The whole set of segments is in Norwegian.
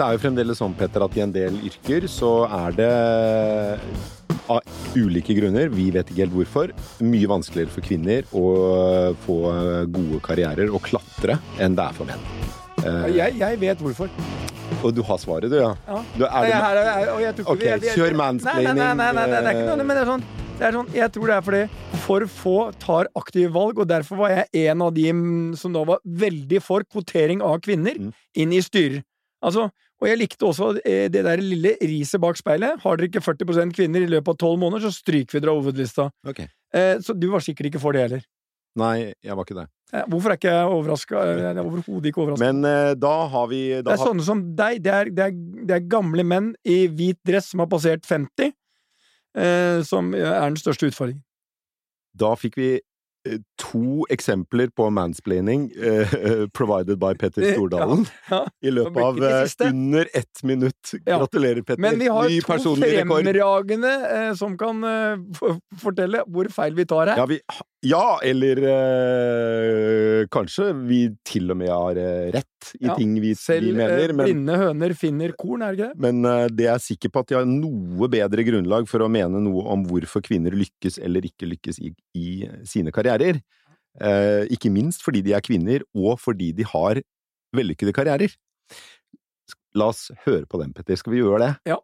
Det er jo fremdeles sånn, Petter, at i en del yrker så er det av ulike grunner, vi vet ikke helt hvorfor, mye vanskeligere for kvinner å få gode karrierer og klatre enn det er for menn. Eh, Jeg, jeg vet hvorfor. og du har svaret, du, ja? Ja. Du, er Nei, er- og jeg tror ikke kjør mansplaining, nei, nei, nei, nei, det er ikke noe, eh. men det er sånn det er sånn, Jeg tror det er fordi for få tar aktive valg, og derfor var jeg en av de mm, som da var veldig for kvotering av kvinner Mm. inn i styrer. Altså, og jeg likte også eh, det der lille riset bak speilet. Har dere ikke 40% kvinner i løpet av tolv måneder, så stryker vi dere av hovedlista. Ok. Eh, så du var sikkert ikke for det heller. Nei, jeg var ikke det. Eh, hvorfor er ikke jeg overraska? Er overhodet ikke overraska. Men uh, da har vi Det er har, sånne som deg. Det er, det, er, det er gamle menn i hvit dress som har passert 50, uh, som er den største utfordringen. Da fikk vi to eksempler på mansplaining uh, provided by Petter Stordalen ja. i løpet av eh, under ett minutt. Ja. Gratulerer, Petter. Men vi har Ny to fremragende uh, som kan fortelle hvor feil vi tar her. Ja, vi, ja eller kanskje vi til og med har rett i Ja, ting vi, vi Selv mener. Selv Men, blinde høner finner korn, er det ikke det? men det er sikker på at de har noe bedre grunnlag for å mene noe om hvorfor kvinner lykkes eller ikke lykkes i, i sine karrierer. Eh, ikke minst fordi de er kvinner, og fordi de har vellykkede karrierer. La oss høre på dem, Petter. Skal vi gjøre det? Ja.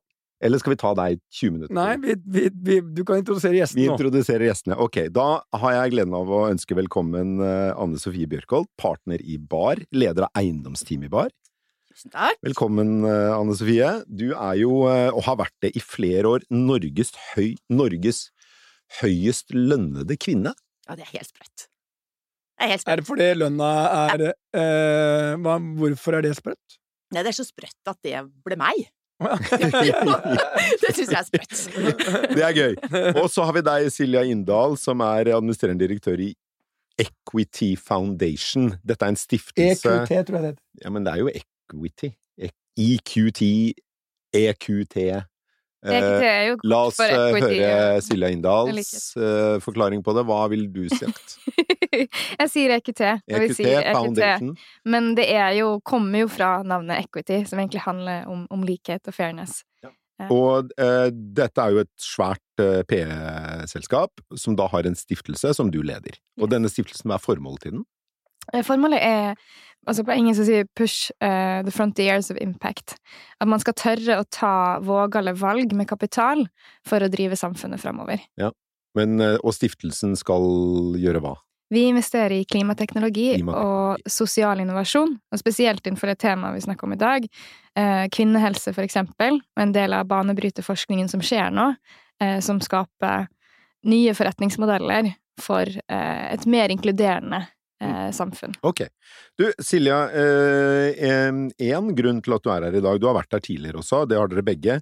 Eller skal vi ta deg 20 minutter? Nei, vi, vi, vi, du kan introdusere Vi nå. nå. introduserer gjestene. Ok, da har jeg gleden av å ønske velkommen eh, Anne Sofie Bjørkholt, partner i BAR, leder av eiendomsteam i BAR. Tusen takk. Velkommen, eh, Anne Sofie. Du er jo, og har vært det i flere år, Norges, høy, Norges høyest lønnede kvinne. Ja, det er helt sprøtt. Er helt Er det fordi lønna er eh, hva, Hvorfor er det sprøtt? Nei, det er så sprøtt at det ble meg. Det syns jeg er sprøtt. Det er gøy. Og så har vi deg, Silja Inndal, som er administrerende direktør i Equity Foundation. Dette er en stiftelse EQT, E tror jeg det heter. Ja, men det er jo equity. E- EQT, EQT EQT Eh, La oss eh, høre. Silja Inndals eh, forklaring på det. Hva vil du sagt? jeg sier EQT. og vi EQT sier EQT. Men det jo, kommer jo fra navnet equity, som egentlig handler om, om likhet og fairness. Og eh, dette er jo et svært eh, PE-selskap som da har en stiftelse som du leder. Og denne stiftelsen, hva er formålet til den? Formålet er, altså på engelsk så sier vi push uh, the frontiers of impact. At man skal tørre å ta vågale valg med kapital for å drive samfunnet framover. Men, eh, og stiftelsen skal gjøre hva? Vi investerer i klimateknologi Klimateknologi. og sosial innovasjon, og spesielt innenfor det temaet vi snakker om i dag. Eh, kvinnehelse, for eksempel, og en del av banebryterforskningen som skjer nå, som skaper nye forretningsmodeller for et mer inkluderende eh, samfunn. Ok. Du, Silja, én grunn til at du er her i dag Du har vært her tidligere også, det har dere begge.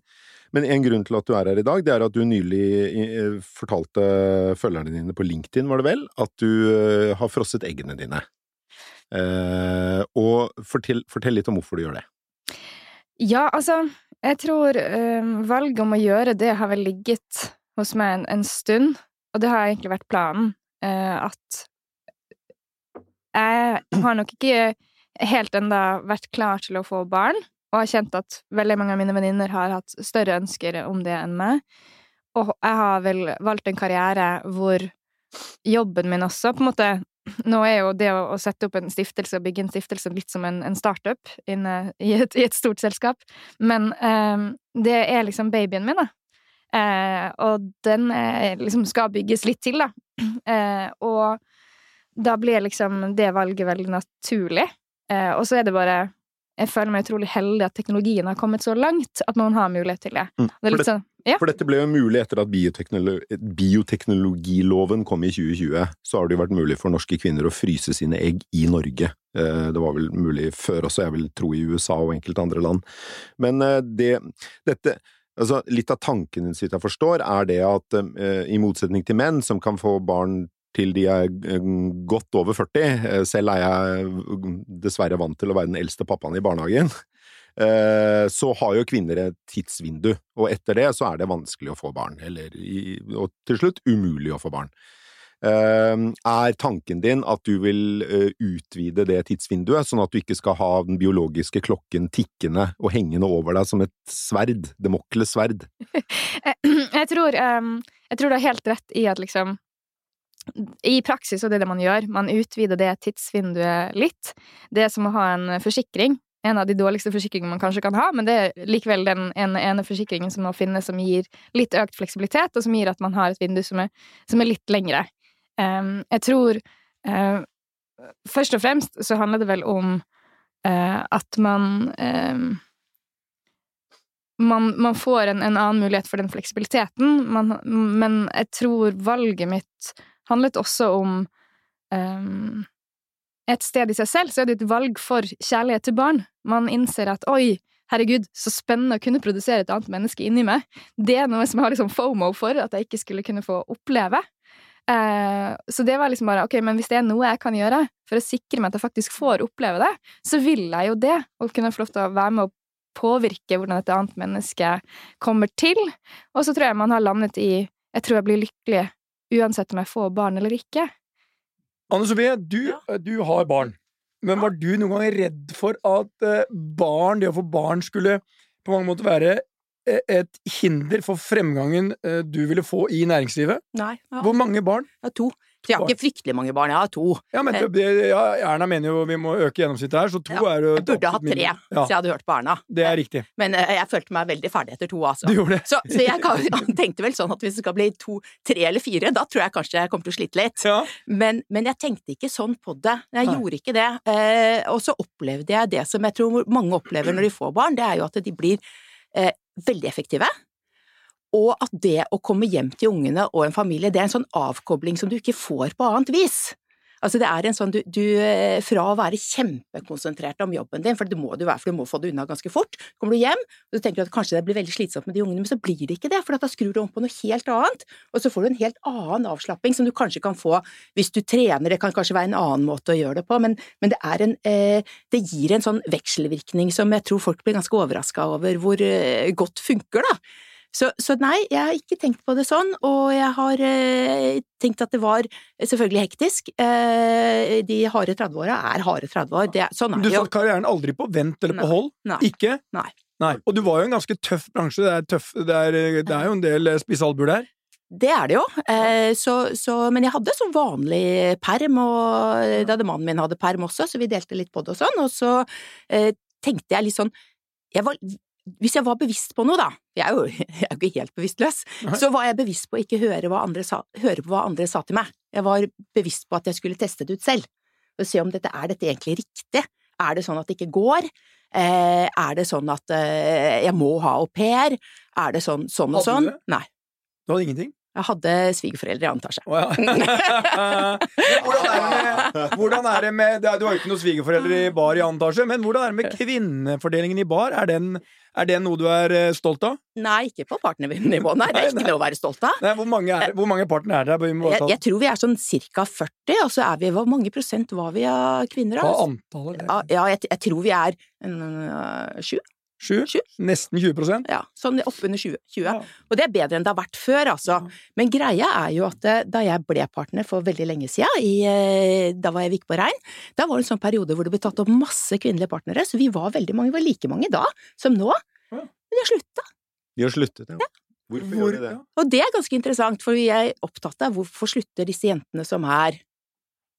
Men en grunn til at du er her i dag, det er at du nylig eh, fortalte følgerne dine på LinkedIn, var det vel, at du eh, har frosset eggene dine. Eh, og fortell, fortell litt om hvorfor du gjør det. Ja, altså, jeg tror eh, valget om å gjøre det har vel ligget hos meg en, en stund, og det har egentlig vært planen, eh, at jeg har nok ikke helt enda vært klar til å få barn, og har kjent at veldig mange av mine venninner har hatt større ønsker om det enn meg. Og jeg har vel valgt en karriere hvor jobben min også på en måte Nå er jo det å, sette opp en stiftelse og bygge en stiftelse litt som en, en startup inne i et, i et stort selskap, men eh, det er liksom babyen min, da. Eh, og den er, liksom skal bygges litt til, da. Eh, og da blir liksom det valget veldig naturlig. Eh, og så er det bare Jeg føler meg utrolig heldig at teknologien har kommet så langt at man har mulighet til det. Mm. det For litt sånn, ja. For dette ble jo mulig etter at bioteknolo bioteknologiloven kom i 2020. Så har det jo vært mulig for norske kvinner å fryse sine egg i Norge. Eh, Det var vel mulig før også, jeg vil tro i USA og enkelte andre land. Men eh, det, dette Altså, litt av tanken så vidt jeg forstår, er det at eh, i motsetning til menn som kan få barn til de er eh, godt over 40, eh, selv er jeg eh, dessverre vant til å være den eldste pappaen i barnehagen, eh, så har jo kvinner et tidsvindu, og etter det så er det vanskelig å få barn, eller og til slutt umulig å få barn. Er tanken din at du vil utvide det tidsvinduet, sånn at du ikke skal ha den biologiske klokken tikkende og hengende over deg som et sverd? Demokles sverd? Jeg tror, jeg tror du har helt rett i at liksom i praksis så er det det man gjør. Man utvider det tidsvinduet litt. Det er som å ha en forsikring. En av de dårligste forsikringene man kanskje kan ha, men det er likevel den ene, ene forsikringen som nå finnes, som gir litt økt fleksibilitet, og som gir at man har et vindu som er, som er litt lengre. Um, jeg tror uh, Først og fremst så handler det vel om uh, at man um, man, man, får en, en, annen mulighet for den fleksibiliteten, man, men jeg tror valget mitt handlet også om um, et sted i seg selv, så er det et valg for kjærlighet til barn. Man innser at oi, herregud, så spennende å kunne produsere et annet menneske inni meg. Det er noe som jeg har liksom fomo for, at jeg ikke skulle kunne få oppleve. Uh, så det var liksom bare ok, men hvis det er noe jeg kan gjøre for å sikre meg at jeg faktisk får oppleve det, så vil jeg jo det, og kunne få lov til å være med å påvirke hvordan et annet menneske kommer til. Og så tror jeg man har landet i Jeg tror jeg blir lykkelig uansett om jeg får barn eller ikke. Anne Sofie, du, Ja. du har barn. Men var du noen gang redd for at eh, barn, det å få barn, skulle på mange måter være eh, et hinder for fremgangen eh, du ville få i næringslivet? Nei, ja. Hvor mange barn? Ja, to. Jeg har ikke fryktelig mange barn, jeg har to. Ja, men det, det- ja, Erna mener jo vi må øke gjennomsnittet her, så to Ja, er jo Jeg burde hatt tre, så jeg hadde hørt på Erna. det er riktig. Men eh, jeg følte meg veldig ferdig etter to, altså. Du gjorde det. Så, så jeg kan, tenkte vel sånn at hvis det skal bli to, tre eller fire, da tror jeg kanskje jeg kommer til å slite litt. Ja. Men, men jeg tenkte ikke sånn på det. Jeg Nei. gjorde ikke det. Eh, og så opplevde jeg det som jeg tror mange opplever når de får barn, det er jo at de blir eh, veldig effektive. Og at det å komme hjem til ungene og en familie, det er en sånn avkobling som du ikke får på annet vis. Altså det er en sånn du, du eh, Fra å være kjempekonsentrert om jobben din, for det må du være, for du må få det unna ganske fort, kommer du hjem og så tenker du at kanskje det blir veldig slitsomt med de ungene, men så blir det ikke det, for da skrur du om på noe helt annet, og så får du en helt annen avslapping som du kanskje kan få hvis du trener, det kan kanskje være en annen måte å gjøre det på, men, men det en eh, Det gir en sånn vekselvirkning som jeg tror folk blir ganske overraska over hvor eh, godt funker, da. Så, så nei, jeg har ikke tenkt på det sånn, og jeg har eh, tenkt at det var selvfølgelig hektisk. Eh, de harde 30-åra er harde 30 år, det, er- sånn er Du det jo. satt karrieren aldri på vent eller på Nei. hold? Nei. Ikke? Nei. Nei. Og du var jo en ganske tøff bransje. Det er, tøff, det er, det er jo en del eh, der. Det er det jo, eh, så, så, men jeg hadde sånn vanlig perm, og da mannen min hadde perm også, så vi delte litt på det og sånn, og så eh, tenkte jeg litt sånn jeg var, Hvis jeg var bevisst på noe, da, jeg er jo, jeg er jo ikke helt bevisstløs, Nei. så var jeg bevisst på å ikke høre, sa, høre på hva andre sa til meg. Jeg var bevisst på at jeg skulle teste det ut selv, og se om dette er dette egentlig riktig. Er det sånn at det ikke går? Eh, er det sånn at eh, jeg må ha au pair? Er det sånn, sånn og sånn? Nei. Du hadde ingenting? Jeg hadde svigerforeldre i annen etasje. Å, ja. Hvordan er det med, hvordan er det med Du har jo ikke noen svigerforeldre i bar i annen etasje, men hvordan er det med kvinnefordelingen i bar? Er den, er den noe du er eh, stolt av? Nei, ikke på partnernivå, nei. Det er ikke noe å være stolt av. Nei, hvor mange, er, hvor mange partnere er det? Jeg, jeg tror vi er sånn cirka 40, og så er vi Hvor mange prosent var vi av kvinner, Altså? Hva antallet. Ja jeg, jeg tror vi er en, øh, sju. Sju? Sju. Nesten 20% Ja, sånn oppunder 20. 20. Ja. Og det er bedre enn det har vært før, altså. Men greia er jo at eh, da jeg ble partner for veldig lenge siden, i, eh, da var jeg Vikborg på Rein, da var det en sånn periode hvor det ble tatt opp masse kvinnelige partnere, så vi var veldig mange, vi var like mange da som nå. Ja. Men de har slutta. De har sluttet, ja. Hvorfor Hvor- gjør de det? Og det er ganske interessant, for vi er opptatt av hvorfor slutter disse jentene som er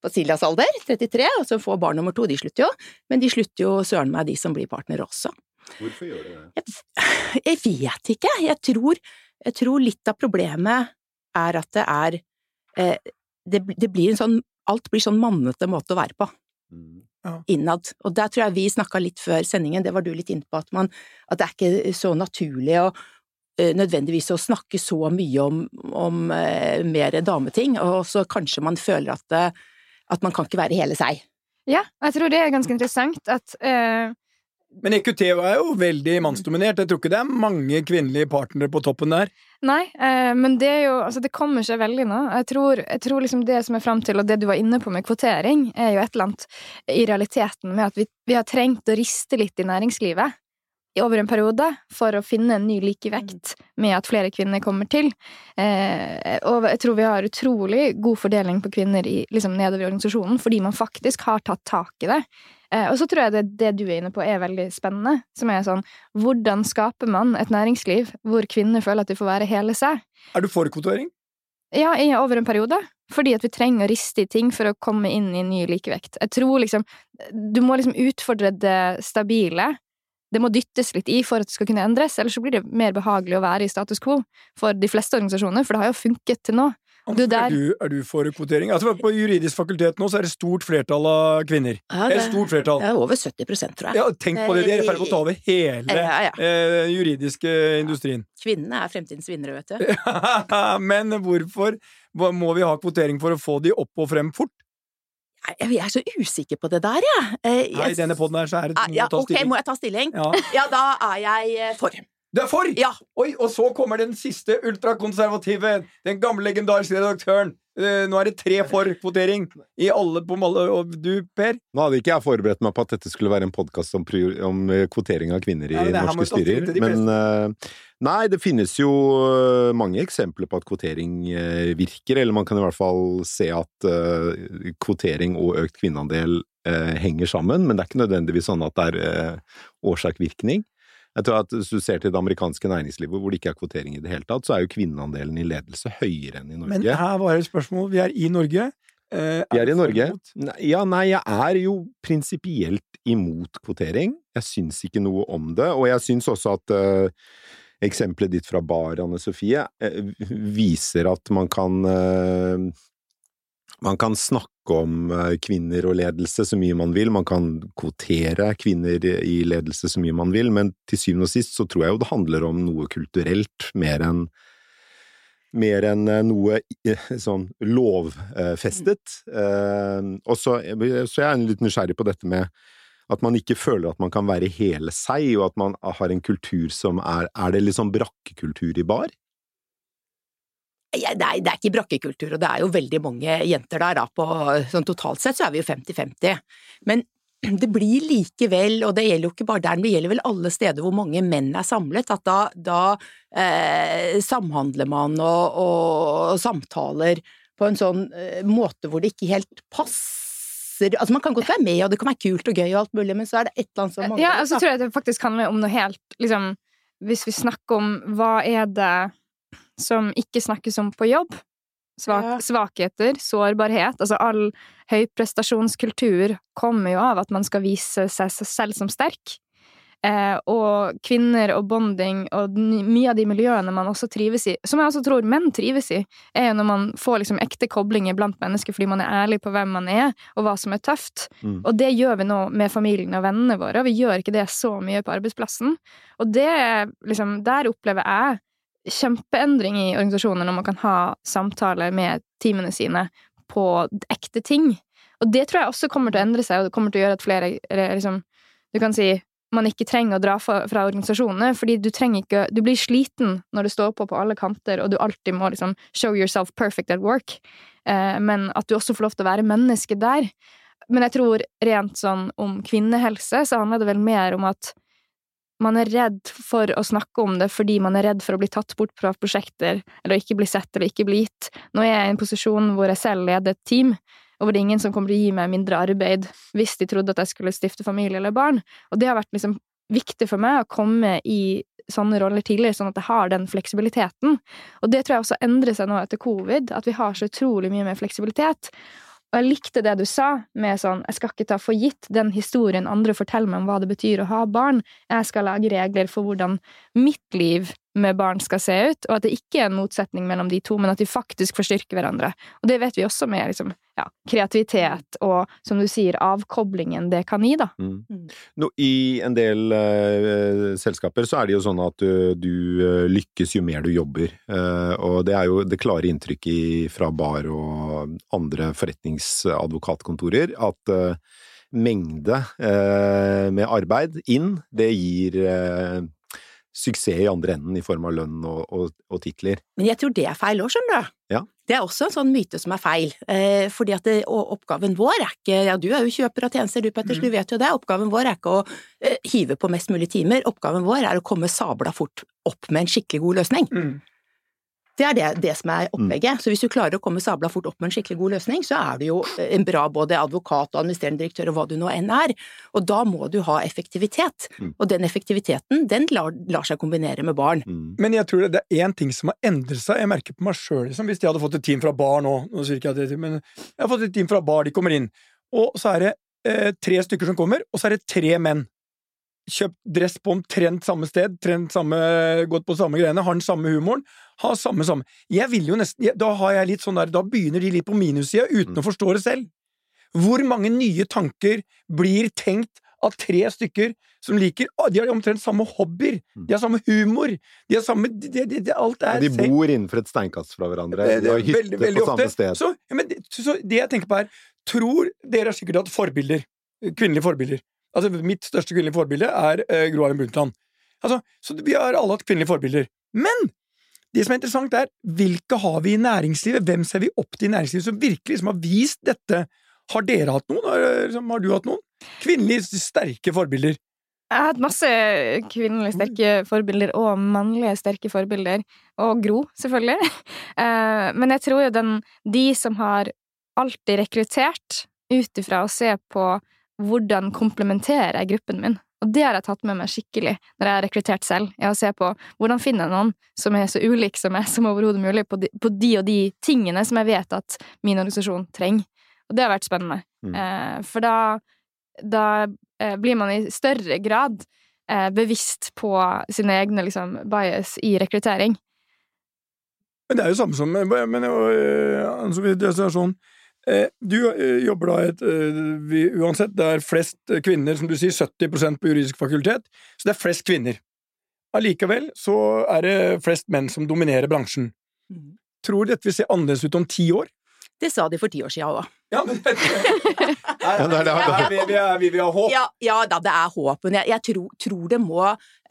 på Siljas alder, 33, og som får barn nummer to, de slutter jo, men de slutter jo søren meg de som blir partnere også. Hvorfor gjør de det? Jeg vet ikke, jeg tror, jeg tror litt av problemet er at det er eh, det, det blir en sånn Alt blir sånn mannete måte å være på Mm. innad. Og der tror jeg vi snakka litt før sendingen, det var du litt inne på, at, man, at det er ikke så naturlig å eh, nødvendigvis å snakke så mye om, om eh, mer dameting, og så kanskje man føler at, at man kan ikke være hele seg. Ja, jeg tror det er ganske interessant at eh, Men EQT er jo veldig mannsdominert. Jeg tror ikke det er mange kvinnelige partnere på toppen der. Nei, eh, men det er jo Altså, det kommer seg veldig nå. Jeg tror, jeg tror liksom det som er fram til, og det du var inne på med kvotering, er jo et eller annet i realiteten med at vi, vi har trengt å riste litt i næringslivet. over en periode for å finne en ny likevekt med at flere kvinner kommer til. Eh, og jeg tror vi har utrolig god fordeling på kvinner i, liksom nedover i organisasjonen, fordi man faktisk har tatt tak i det. Eh, og så tror jeg det, det du er inne på er veldig spennende, som er sånn hvordan skaper man et næringsliv hvor kvinner føler at de får være hele seg? Er du for kvotering? Ja, over en periode. Fordi at vi trenger å riste i ting for å komme inn i ny likevekt. Jeg tror liksom Du må liksom utfordre det stabile det må dyttes litt i for at det skal kunne endres, ellers så blir det mer behagelig å være i status quo for de fleste organisasjoner, for det har jo funket til nå. Du, er, du, er, du, for kvotering? Altså På juridisk fakultet nå så er det stort flertall av kvinner. Ja, det, er stort flertall. Det er over 70 tror jeg. Ja, Tenk på det, de er i ferd med å ta over hele ja, ja. eh, juridiske industrien. Kvinnene er fremtidens vinnere, vet du. Men hvorfor må vi ha kvotering for å få de opp og frem fort? Jeg er så usikker på det der, jeg. Ja. Eh, Nei, i denne poden her så er det ah, ja, Ok, må jeg ta stilling? Ja. ja, da er jeg eh, for. Du er for?! Ja. Oi, og så kommer den siste ultrakonservative, den gamle legendariske redaktøren. Uh, nå er det tre for kvotering i alle på Malle. Og du, Per? Nå hadde ikke jeg forberedt meg på at dette skulle være en podkast om, om, kvotering av kvinner i ja, norske styrer, men uh, Nei, det finnes jo mange eksempler på at kvotering uh, virker, eller man kan i hvert fall se at uh, kvotering og økt kvinneandel uh, henger sammen, men det er ikke nødvendigvis sånn at det er uh, årsak-virkning. Jeg tror at Hvis du ser til det amerikanske næringslivet, hvor det ikke er kvotering i det hele tatt, så er jo kvinneandelen i ledelse høyere enn i Norge. Men her var det et spørsmål. Vi er i Norge. Eh, vi er i Norge. Ja, nei, jeg er jo prinsipielt imot kvotering. Jeg syns ikke noe om det, og jeg syns også at eksempelet ditt fra bar, Anne Sofie, eh, viser at man kan eh, man kan snakke om eh, kvinner og ledelse så mye man vil, man kan kvotere kvinner i ledelse så mye man vil, men til syvende og sist så tror jeg jo det handler om noe kulturelt mer enn mer enn noe sånn lovfestet. Og så, så jeg er litt nysgjerrig på dette med at man ikke føler at man kan være hele seg, og at man har en kultur som er Er det liksom brakkekultur i bar? Det, er, det, er, ikke brakkekultur, og det er jo veldig mange jenter der, da. På, sånn totalt sett så er vi jo 50-50. Men det blir likevel, og det gjelder jo ikke bare der, men det gjelder vel alle steder hvor mange menn er samlet, at da, da eh, samhandler man og, og, samtaler på en sånn eh, måte hvor det ikke helt passer Altså, man kan godt være med, og det kan være kult og gøy og alt mulig, men så er det et eller annet som mangler. Ja, og så tror jeg det faktisk handler om noe helt liksom Hvis vi snakker om hva er det som ikke snakkes om på jobb? Svak, ja. Svakheter, sårbarhet Altså all høyprestasjonskultur kommer jo av at man skal vise seg selv som sterk. Eh, og kvinner og bonding og mye av de miljøene man også trives i, som jeg også tror menn trives i, er jo når man får liksom ekte koblinger blant mennesker fordi man er ærlig på hvem man er, og hva som er tøft. Mm. Og det gjør vi nå med familien og vennene våre, og vi gjør ikke det så mye på arbeidsplassen. Og det liksom Der opplever jeg kjempeendring i organisasjoner når man kan ha samtaler med teamene sine på ekte ting. Og det tror jeg også kommer til å endre seg, og det kommer til å gjøre at flere liksom Du kan si man ikke trenger å dra fra, fra, organisasjonene, fordi du trenger ikke Du blir sliten når du står på på alle kanter, og du alltid må liksom show yourself perfect at work, eh, men at du også får lov til å være menneske der. Men jeg tror rent sånn om kvinnehelse, så handler det vel mer om at man er redd for å snakke om det fordi man er redd for å bli tatt bort fra prosjekter, eller ikke bli sett eller ikke bli gitt. Nå er jeg i en posisjon hvor jeg selv leder et team, og hvor det er ingen som kommer til å gi meg mindre arbeid hvis de trodde at jeg skulle stifte familie eller barn. Og det har vært liksom viktig for meg å komme i sånne roller tidligere, sånn at jeg har den fleksibiliteten. Og det tror jeg også endrer seg nå etter covid, at vi har så utrolig mye mer fleksibilitet. Og jeg likte det du sa, med sånn jeg skal ikke ta for gitt den historien andre forteller meg om hva det betyr å ha barn, jeg skal lage regler for hvordan mitt liv med barn skal se ut, og at det ikke er en motsetning mellom de to, men at de faktisk forstyrker hverandre. Og det vet vi også med liksom, ja, kreativitet og, som du sier, avkoblingen det kan gi, da. Mm. mm. Nå, I en del uh, selskaper så er det jo sånn at uh, du uh, lykkes jo mer du jobber, og det er jo det klare inntrykket fra bar og andre forretningsadvokatkontorer at mengde med arbeid inn, det gir suksess i andre enden i form av lønn og, og, og titler. Men jeg tror det er feil òg, skjønner du. Ja. Det er også en sånn myte som er feil. Eh, fordi at det, og oppgaven vår er ikke Ja, du er jo kjøper av tjenester, du Petters, Mm. du vet jo det. Oppgaven vår er ikke å eh, hive på mest mulig timer. Oppgaven vår er å komme sabla fort opp med en skikkelig god løsning. Mm. Det er det, det som er opplegget. Så hvis du klarer å komme sabla fort opp med en skikkelig god løsning, så er du jo en bra både advokat og administrerende direktør og hva du nå enn er. Og da må du ha effektivitet. Mm. Og den effektiviteten, den lar, lar seg kombinere med barn. Mm. Men jeg tror det er én ting som har endret seg. Jeg merker på meg sjøl, liksom. Hvis de hadde fått et team fra bar nå, nå sier ikke jeg det, men jeg har fått et team fra bar, de kommer inn, og så er det eh, tre stykker som kommer, og så er det tre menn. Kjøpt dress på omtrent samme sted, trent samme, gått på samme greiene, har den samme humoren, har samme samme Jeg vil jo nesten Da har jeg litt sånn der Da begynner de litt på minussida uten Mm. å forstå det selv. Hvor mange nye tanker blir tenkt av tre stykker som liker De har omtrent samme hobbyer, Mm. de har samme humor, de har samme de, de, de, Alt er De bor innenfor et steinkast fra hverandre. De har hytte veldig, veldig på samme ofte. sted. Så, ja, men, så det jeg tenker på er Tror Dere sikkert hatt forbilder. Kvinnelige forbilder. Altså, mitt største kvinnelige forbilde er uh, Gro Harlem Brundtland. Altså, så vi har alle hatt kvinnelige forbilder. Men det som er interessant, er hvilke har vi i næringslivet? Hvem ser vi opp til i næringslivet som virkelig som har vist dette? Har dere hatt noen? Har, liksom, har du hatt noen? Kvinnelige sterke forbilder. Jeg har hatt masse kvinnelige sterke forbilder, og mannlige sterke forbilder. Og Gro, selvfølgelig. Eh, Men jeg tror jo den De som har alltid rekruttert ut ifra å se på hvordan komplementerer jeg gruppen min. Og det har jeg tatt med meg skikkelig når jeg har rekruttert selv. Jeg har sett på hvordan finner jeg noen som er så ulik som meg som overhodet mulig på de, på de og de tingene som jeg vet at min organisasjon trenger. Og det har vært spennende. Mm. Eh, for da, da eh, blir man i større grad eh, bevisst på sine egne liksom, bias i rekruttering. Men det er jo samme som men, øh, altså, det er sånn Du øh, jobber da et øh, Uansett, det er flest kvinner, som du sier, 70% på juridisk fakultet, så det er flest kvinner. Allikevel så er det flest menn som dominerer bransjen. Tror du dette vil se annerledes ut om ti år? Det sa de for ti år siden òg. Ja, men Ja, det er det- vi, vi, vi vil ha håp. Ja, ja da, det er håp, men jeg, jeg tror, tror det må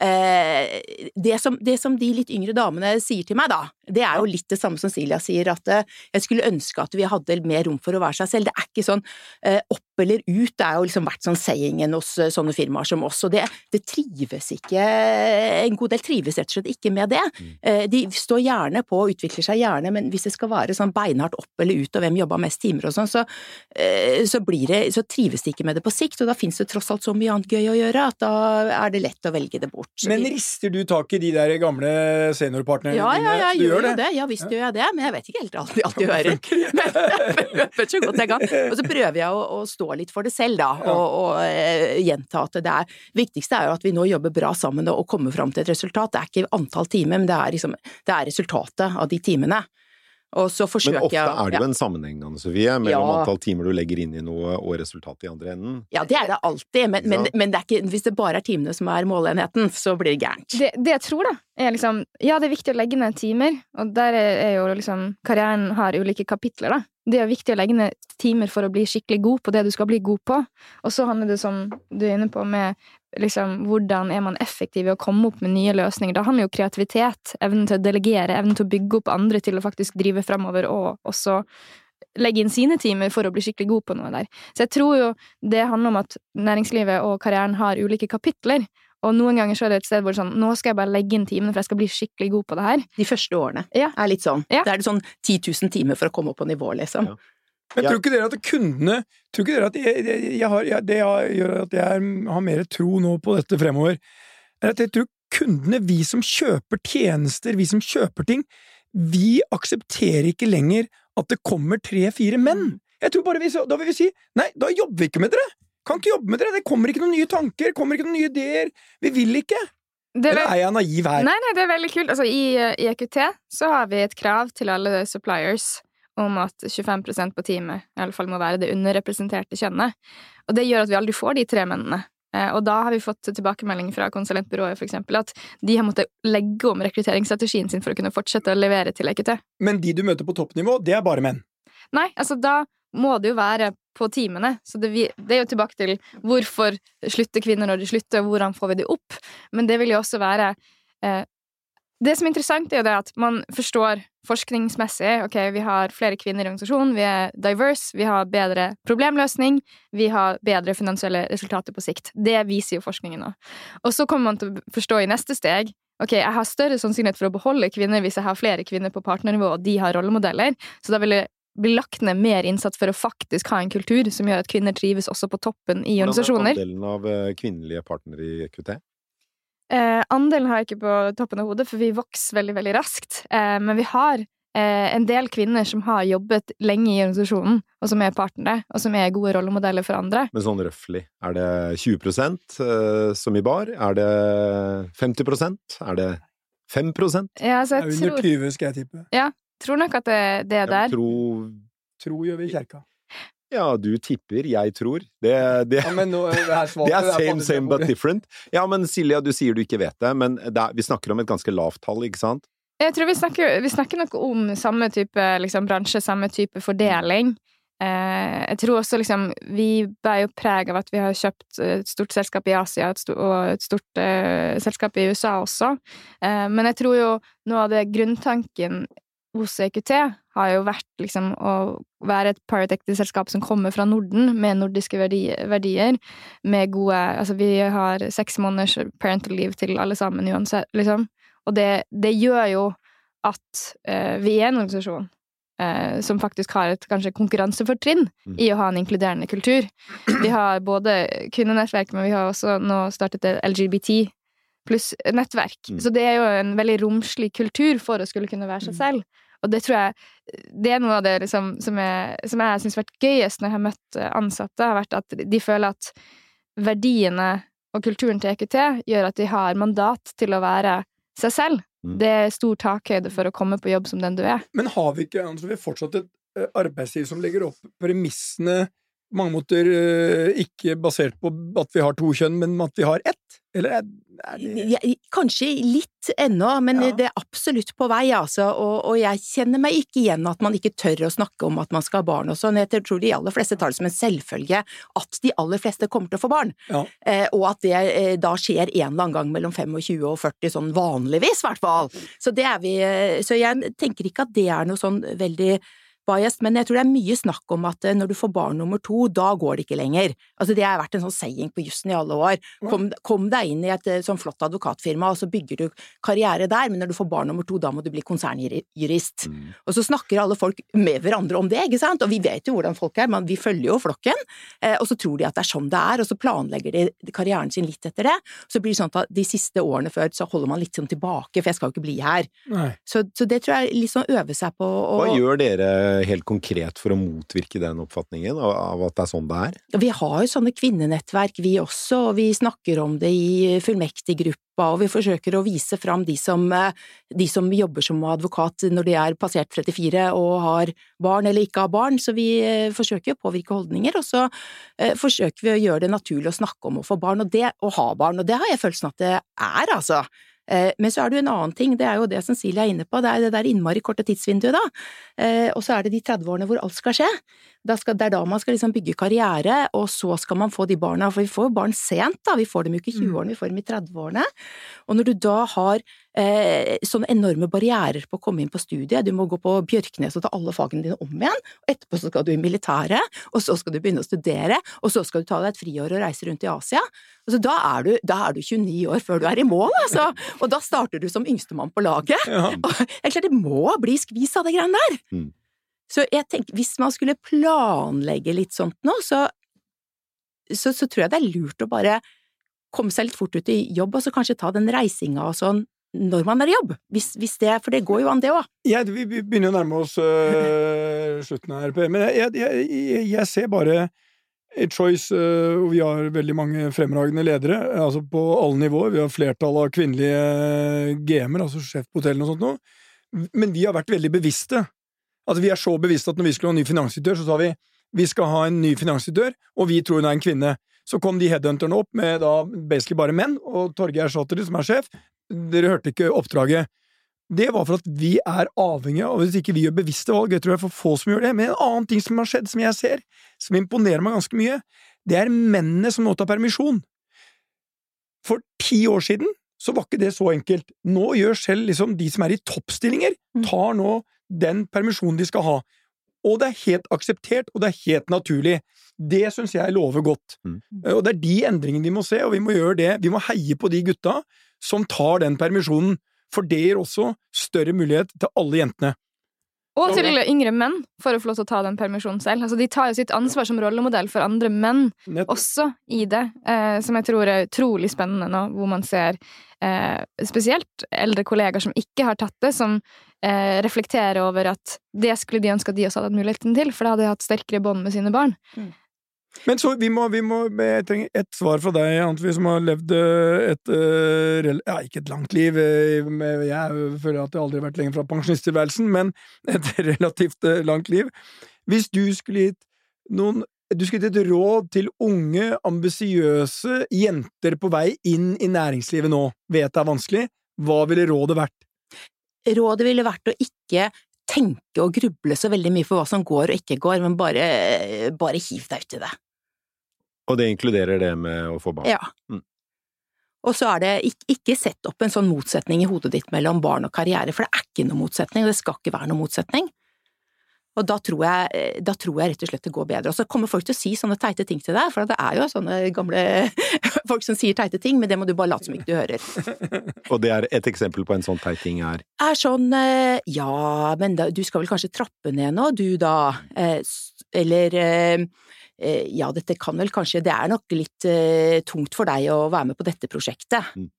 eh, det, som, det som de litt yngre damene sier til meg, da, det er jo litt det samme som Silja sier, at eh, jeg skulle ønske at vi hadde mer rom for å være seg selv. Det er ikke sånn eh, opp eller ut, det er jo liksom vært sånn sayingen hos eh, sånne firmaer som oss, og det, det trives ikke En god del trives rett og slett ikke med det. Eh, de står gjerne på og utvikler seg gjerne, men hvis det skal være sånn beinhardt opp eller ut, og hvem jobba mest timer og sånn, så, eh, så, blir det, så trives de ikke med det på sikt, og da fins det tross alt så mye annet gøy å gjøre at da er det lett å velge det bort. Men rister du tak i de der gamle seniorpartnerne ja, ja, ja, Du jeg gjør jo det. Ja visst gjør jeg det, men jeg vet ikke helt alltid alt jeg hører. Men jeg prøver så godt jeg kan. Og så prøver jeg å, å stå litt for det selv, da, og, og uh, gjenta at det er viktigste er jo at vi nå jobber bra sammen og kommer fram til et resultat. Det er ikke antall timer, men det er, liksom, det er resultatet av de timene. Og så forsøker Men ofte jeg er det jo ja. en sammenheng, Anne Sofie, mellom Ja. antall timer du legger inn i noe og resultatet i andre enden. ja, det er det alltid, men, men, men det er ikke, hvis det bare er timene som er måleenheten, så blir det gærent. Det, det jeg tror, da, er liksom Ja, det er viktig å legge ned timer, og der er, er jo liksom Karrieren har ulike kapitler, da. Det er viktig å legge ned timer for å bli skikkelig god på det du skal bli god på. Og så handler det, som du er inne på, med liksom hvordan er man effektiv i å komme opp med nye løsninger. Da handler jo kreativitet, evnen til å delegere, evnen til å bygge opp andre til å faktisk drive framover, og også legge inn sine timer for å bli skikkelig god på noe der. Så jeg tror jo det handler om at næringslivet og karrieren har ulike kapitler. Og noen ganger så er det et sted hvor det er sånn Nå skal jeg bare legge inn timene, for jeg skal bli skikkelig god på det her. De første årene Ja. er litt sånn. Ja. Da er det sånn 10 000 timer for å komme opp på nivå, liksom. Ja. Men Ja. tror ikke dere at kundene Tror ikke dere at jeg, jeg, jeg har, Det gjør at jeg har mer tro nå på dette fremover, er at jeg tror kundene, vi som kjøper tjenester, vi som kjøper ting, vi aksepterer ikke lenger at det kommer tre-fire menn. Jeg tror bare vi, så- Da vil vi si nei, da jobber vi ikke med dere! Kan ikke jobbe med dere! Det kommer ikke noen nye tanker, kommer ikke noen nye ideer. Vi vil ikke! Det er Eller er jeg naiv her? Nei, nei, det er veldig kult. Altså, i, I EQT så har vi et krav til alle suppliers om at 25% på teamet i alle fall må være det underrepresenterte kjønnet. Og det gjør at vi aldri får de tre mennene. Eh, Og da har vi fått tilbakemelding fra konsulentbyrået for eksempel, at de har måttet legge om rekrutteringsstrategien sin for å kunne fortsette å levere til EQT. Men de du møter på toppnivå, det er bare menn. Nei, altså da må det jo være på teamene. Så det, det er jo tilbake til hvorfor slutter kvinner når de slutter, og hvordan får vi det opp. Men det vil jo også være Eh, det som er interessant, er jo det at man forstår forskningsmessig ok, vi har flere kvinner i organisasjonen, vi er diverse, vi har bedre problemløsning, vi har bedre finansielle resultater på sikt. Det viser jo forskningen nå. Og så kommer man til å forstå i neste steg ok, jeg har større sannsynlighet for å beholde kvinner hvis jeg har flere kvinner på partnernivå, og de har rollemodeller, så da vil det bli lagt ned mer innsats for å faktisk ha en kultur som gjør at kvinner trives også på toppen i organisasjoner. Hvordan er andelen av eh, kvinnelige partnere i QT? Eh, andelen har jeg ikke på toppen av hodet, for vi vokser veldig, veldig raskt. Eh, men vi har eh, en del kvinner som har jobbet lenge i organisasjonen, og som er partnere, og som er gode rollemodeller for andre. Men sånn røftlig, er det 20 eh, som i bar? Er det 50% Er det 5 Ja, altså, jeg Under 20, skal jeg tippe. tror nok at det, det er der. Jeg tror Tro gjør vi i kjerka. Ja, du tipper, jeg tror. Det, det, Ja, men nå, det er, det er same, same but different. Ja, men Silja, du sier du ikke vet det, men det er, vi snakker om et ganske lavt tall, ikke sant? Jeg tror vi snakker, vi snakker noe om samme type liksom, bransje, samme type fordeling. Eh, jeg tror også liksom Vi bærer jo preg av at vi har kjøpt et stort selskap i Asia et stort, og et stort eh, selskap i USA også. Eh, men jeg tror jo noe av det grunntanken hos EQT har jo vært liksom å være et private equity-selskap som kommer fra Norden, med nordiske verdier, med gode Altså, vi har seks måneders parental leave til alle sammen uansett, liksom. Og det, det gjør jo at eh, vi er en organisasjon eh, som faktisk har et kanskje konkurransefortrinn Mm. i å ha en inkluderende kultur. Vi har både kvinnenettverk, men vi har også nå startet et LGBT pluss-nettverk. Mm. Så det er jo en veldig romslig kultur for å skulle kunne være seg Mm. selv. Og det tror jeg det er noe av det liksom, som, jeg, som jeg syns har vært gøyest når jeg har møtt eh, ansatte, har vært at de føler at verdiene og kulturen til EQT gjør at de har mandat til å være seg selv. Mm. Det er stor takhøyde for å komme på jobb som den du er. Men har vi ikke altså, vi fortsatt et eh, arbeidsliv som legger opp premissene på mange måter eh, ikke basert på at vi har to kjønn, men at vi har ett? Eller er, det Ja, kanskje litt ennå, men Ja. det er absolutt på vei, altså. Og, og jeg kjenner meg ikke igjen at man ikke tør å snakke om at man skal ha barn og sånn. Jeg tror de aller fleste tar det som en selvfølge at de aller fleste kommer til å få barn. Ja. Eh, og at det eh, da skjer en eller annen gang mellom 25 og 40, sånn vanligvis, i hvert fall. Så det er vi eh, Så jeg tenker ikke at det er noe sånn veldig biased, men jeg tror det er mye snakk om at eh, når du får barn nummer to, da går det ikke lenger. Altså det har vært en sånn saying på jussen i alle år. Kom, kom deg inn i et eh, sånn flott advokatfirma, og så bygger du karriere der, men når du får barn nummer to, da må du bli konsernjurist. Mm. Og så snakker alle folk med hverandre om det, ikke sant, og vi vet jo hvordan folk er, men vi følger jo flokken, eh, og så tror de at det er sånn det er, og så planlegger de karrieren sin litt etter det. Så blir det sånn at de siste årene før så holder man litt sånn tilbake, for jeg skal jo ikke bli her. Så, så det tror jeg liksom øve seg på å Hva gjør dere helt konkret for å motvirke den oppfatningen av, at det er sånn det er? Vi har jo sånne kvinnenettverk, vi også, og vi snakker om det i fullmektiggruppa, og vi forsøker å vise fram de som, eh, de som jobber som advokat når de er passert 34 og har barn eller ikke har barn, så vi eh, forsøker å påvirke holdninger, og så eh, forsøker vi å gjøre det naturlig å snakke om å få barn, og det å ha barn, og det har jeg følelsen at det er, altså. Eh, Men så er det jo en annen ting, det er jo det Silje er inne på, det er det der innmari korte tidsvinduet, da. Eh, Og så er det de 30 årene hvor alt skal skje. Skal, det er da man skal liksom bygge karriere, og så skal man få de barna, for vi får jo barn sent, da. Vi får dem jo ikke i 20-årene, vi får dem i 30-årene. Og når du da har eh, sånne enorme barrierer på å komme inn på studiet, du må gå på Bjørknes og ta alle fagene dine om igjen, og etterpå så skal du i militæret, og så skal du begynne å studere, og så skal du ta deg et friår og reise rundt i Asia. Altså, da, er du, da er du 29 år før du er i mål, altså! Og da starter du som yngstemann på laget. Ja. Og det er det må bli skvis av det greiene der. Mm. Så jeg tenker, hvis man skulle planlegge litt sånt nå, så, så, så tror jeg det er lurt å bare komme seg litt fort ut i jobb, og så kanskje ta den reisinga og sånn når man er i jobb. Hvis, hvis det, for det går jo an, det òg. Ja, vi begynner å nærme oss øh, slutten her, Per, men jeg, jeg, jeg, jeg ser bare choice øh, hvor vi har veldig mange fremragende ledere, altså på alle nivåer. Vi har flertall av kvinnelige GM-er, altså sjef på hotellene og sånt noe. Men vi har vært veldig bevisste. Altså, vi er så bevisste at når vi skulle ha en ny finansdirektør, så sa vi vi skal ha en ny finansdirektør, og vi tror hun er en kvinne. Så kom de headhunterne opp med da basically bare menn, og Torgeir sa som er sjef, dere hørte ikke oppdraget. Det var for at vi er avhengige av hvis ikke vi gjør bevisste valg. Jeg tror det er for få som gjør det. Men en annen ting som har skjedd, som jeg ser, som imponerer meg ganske mye, det er mennene som nå tar permisjon. For ti år siden så var ikke det så enkelt. Nå gjør selv liksom de som er i toppstillinger, Mm. tar nå den permisjonen de skal ha. Og det er helt akseptert, og det er helt naturlig. Det syns jeg lover godt. Mm. Eh, Og det er de endringene vi må se, og vi må gjøre det. Vi må heie på de gutta som tar den permisjonen, for det gir også større mulighet til alle jentene. Og Ja. til yngre menn, for å få lov til å ta den permisjonen selv. Altså, de tar jo sitt ansvar som rollemodell for andre menn også i det, eh, som jeg tror er utrolig spennende nå, hvor man ser eh, spesielt eldre kollegaer som ikke har tatt det, som eh, reflekterer over at det skulle de ønske at de også hadde hatt muligheten til, for da hadde de hatt sterkere bånd med sine barn. Men så vi må, vi må Jeg trenger et svar fra deg, Antvi, som har levd eh, et eh, Ja, ikke et langt liv. eh, Jeg føler at jeg aldri har vært lenger fra pensjonisttilværelsen, men et relativt langt liv. Hvis du skulle gitt noen du skulle gitt et råd til unge, ambisiøse jenter på vei inn i næringslivet nå, vet det er vanskelig, hva ville rådet vært? Rådet ville vært å ikke tenke og gruble så veldig mye for hva som går og ikke går, men bare, bare hiv deg uti det. Og det inkluderer det med å få barn. Ja. Mm. Og så er det ikke, sett opp en sånn motsetning i hodet ditt mellom barn og karriere, for det er ikke noe motsetning, og det skal ikke være noe motsetning. Og da tror, jeg, da tror jeg rett og slett det går bedre. Og så kommer folk til å si sånne teite ting til deg, for det er jo sånne gamle folk som sier teite ting, men det må du bare late som ikke du hører. Og det er et eksempel på en sånn teit ting er Er sånn eh, ja, men da, du skal vel kanskje trappe ned nå, du da, eh, eller eh, eh, ja, dette kan vel kanskje, det er nok litt eh, tungt for deg å være med på dette prosjektet. Mm.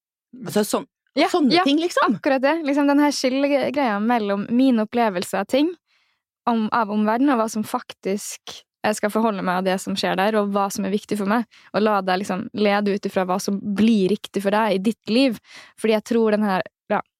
Altså sånn, Ja, sånne ja, ting, liksom. Akkurat det. Liksom den her skillegreia mellom min opplevelse av ting, om, av omverdenen, og hva som faktisk jeg skal forholde meg av det som skjer der, og hva som er viktig for meg. Og la deg liksom lede ut ifra hva som blir riktig for deg i ditt liv. Fordi jeg tror den her ja,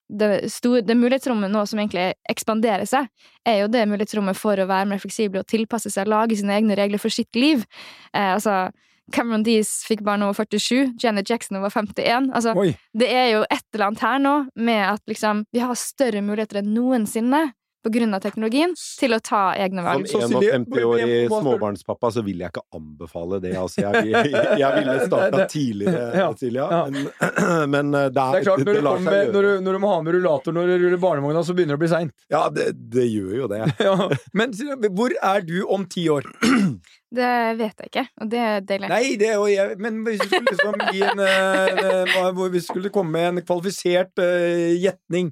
det, store, det mulighetsrommet nå som egentlig ekspanderer seg, er jo det mulighetsrommet for å være mer fleksibel og tilpasse seg, lage sine egne regler for sitt liv. Eh, altså Cameron Dees fikk barn over 47, Janet Jackson over 51. Altså, Oi, det er jo et eller annet her nå med at liksom, vi har større muligheter enn noensinne av teknologien til å ta egne valg. Som 51-årig hva småbarnspappa så vil jeg ikke anbefale det. Altså, jeg, jeg, jeg ville starta tidligere, Ja, Silja, men, men det, det, det er klart, når du, lar seg med, når, du, når du må ha med rullator når du ruller barnevogna, så begynner det å bli seint. Ja, det, det gjør jo det. Ja. Men hvor er du om ti år? Det vet jeg ikke, og det deler jeg. Nei, det er jo jeg, men hvis du skulle liksom gi en, eh, en hva- hvor vi skulle komme med en kvalifisert eh, gjetning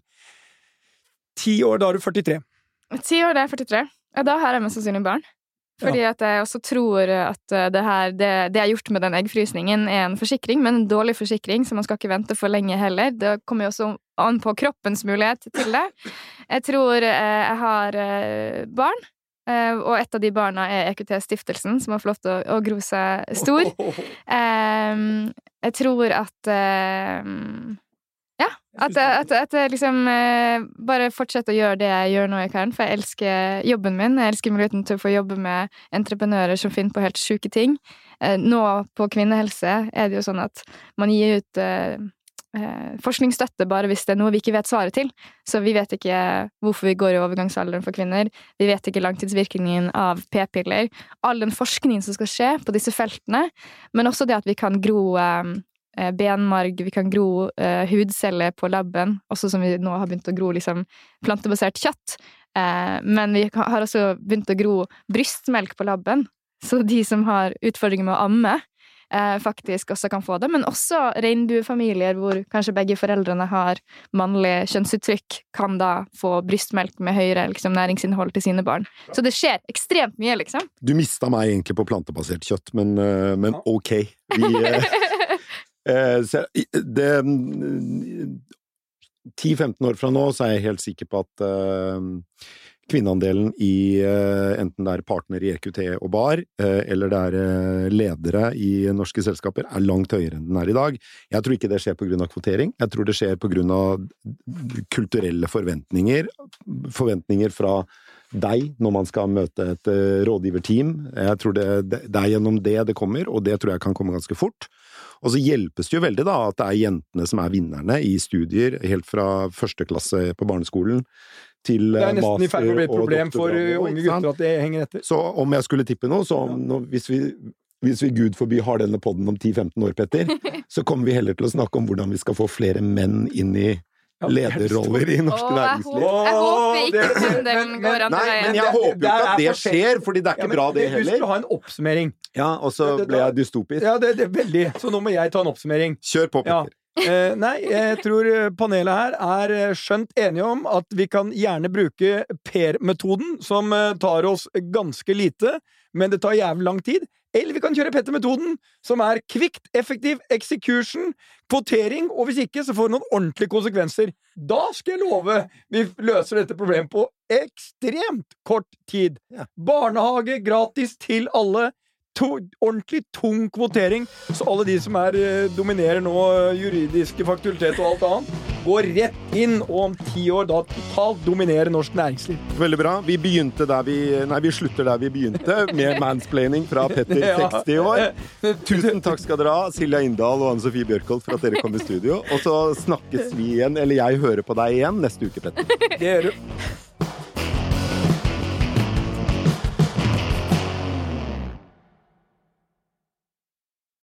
Ti år, da er du 43. Ti år, det er 43. Ja, da har jeg mest sannsynlig barn. Fordi at jeg også tror at eh, det her, det, det jeg har gjort med den eggfrysningen, er en forsikring, men en dårlig forsikring, så man skal ikke vente for lenge heller. Det kommer jo også an på kroppens mulighet til det. Jeg tror eh, jeg har eh, barn, eh, og et av de barna er EQT-stiftelsen, som har fått lov til å, å gro seg stor. Ehm, jeg tror at ehm, Ja. At, jeg- at, at jeg liksom eh, bare fortsetter å gjøre det jeg gjør nå i kan, for jeg elsker jobben min. Jeg elsker muligheten til å få jobbe med entreprenører som finner på helt sjuke ting. Eh, nå på kvinnehelse er det jo sånn at man gir ut eh, eh, forskningsstøtte bare hvis det er noe vi ikke vet svaret til. Så vi vet ikke hvorfor vi går i overgangsalderen for kvinner. Vi vet ikke langtidsvirkningen av p-piller. All den forskningen som skal skje på disse feltene, men også det at vi kan gro eh, benmarg, vi kan gro eh, hudceller på laben, også som vi nå har begynt å gro liksom, plantebasert kjøtt. Eh, men vi har også begynt å gro brystmelk på laben, så de som har utfordringer med å amme, eh, faktisk også kan få det. Men også regnbuefamilier hvor kanskje begge foreldrene har mannlig kjønnsuttrykk, kan da få brystmelk med høyere liksom, næringsinnhold til sine barn. Så det skjer ekstremt mye, liksom. Du mista meg egentlig på plantebasert kjøtt, men, eh, men ok. Vi, 10-15 år fra nå så er jeg helt sikker på at eh, kvinneandelen i eh, enten det er partner i EQT og BAR, eh, eller det er eh, ledere i norske selskaper, er langt høyere enn den er i dag. Jeg tror ikke det skjer av kvotering. Jeg tror det skjer av kulturelle forventninger. Forventninger fra deg når man skal møte et eh, rådgiverteam. Jeg tror det, det er gjennom det det kommer, og det tror jeg kan komme ganske fort. Og så hjelpes det jo veldig da at det er jentene som er vinnerne i studier, helt fra første klasse på barneskolen til master og Det er eh, nesten i ferd med å bli et problem for doktorgrad nå, unge gutter at det henger etter. Så om jeg skulle tippe noe, så nå, hvis, vi, hvis vi gud forby har denne podden om 10-15 år, Petter, så kommer vi heller til å snakke om hvordan vi skal få flere menn inn i Ja, er lederroller i norsk Åh, jeg, næringsliv. håper, jeg håper ikke det- pendelen men- går andre Nei, men jeg håper jo ikke at det skjer, fordi det er Ja, ikke men bra, det Du skulle å ha en oppsummering. Ja, og så ble jeg dystopisk. Ja, det, det er veldig. Så nå må jeg ta en oppsummering. Kjør på, Ja. Eh, nei, jeg tror eh, panelet her er eh, skjønt enige om at vi kan gjerne bruke Per-metoden, som eh, tar oss ganske lite, men det tar jævlig lang tid. Eller vi kan kjøre Petter-metoden, som er kvikt, effektiv, execution, kvotering, og hvis ikke, så får det noen ordentlige konsekvenser. Da skal jeg love vi løser dette problemet på ekstremt kort tid. Ja. Barnehage gratis til alle. To, ordentlig tung kvotering, så alle de som er, eh, dominerer nå eh, juridiske fakultet og alt annet, går rett inn og om ti år da totalt dominerer norsk næringsliv. Veldig bra. Vi begynte der vi Nei, vi slutter der vi begynte, med mansplaining fra Petter, 60 år. Tusen takk skal dere ha, Silja Inndal og Anne Sofie Bjørkholt, for at dere kom i studio. Og så snakkes vi igjen, eller jeg hører på deg igjen neste uke, Petter. Det gjør du.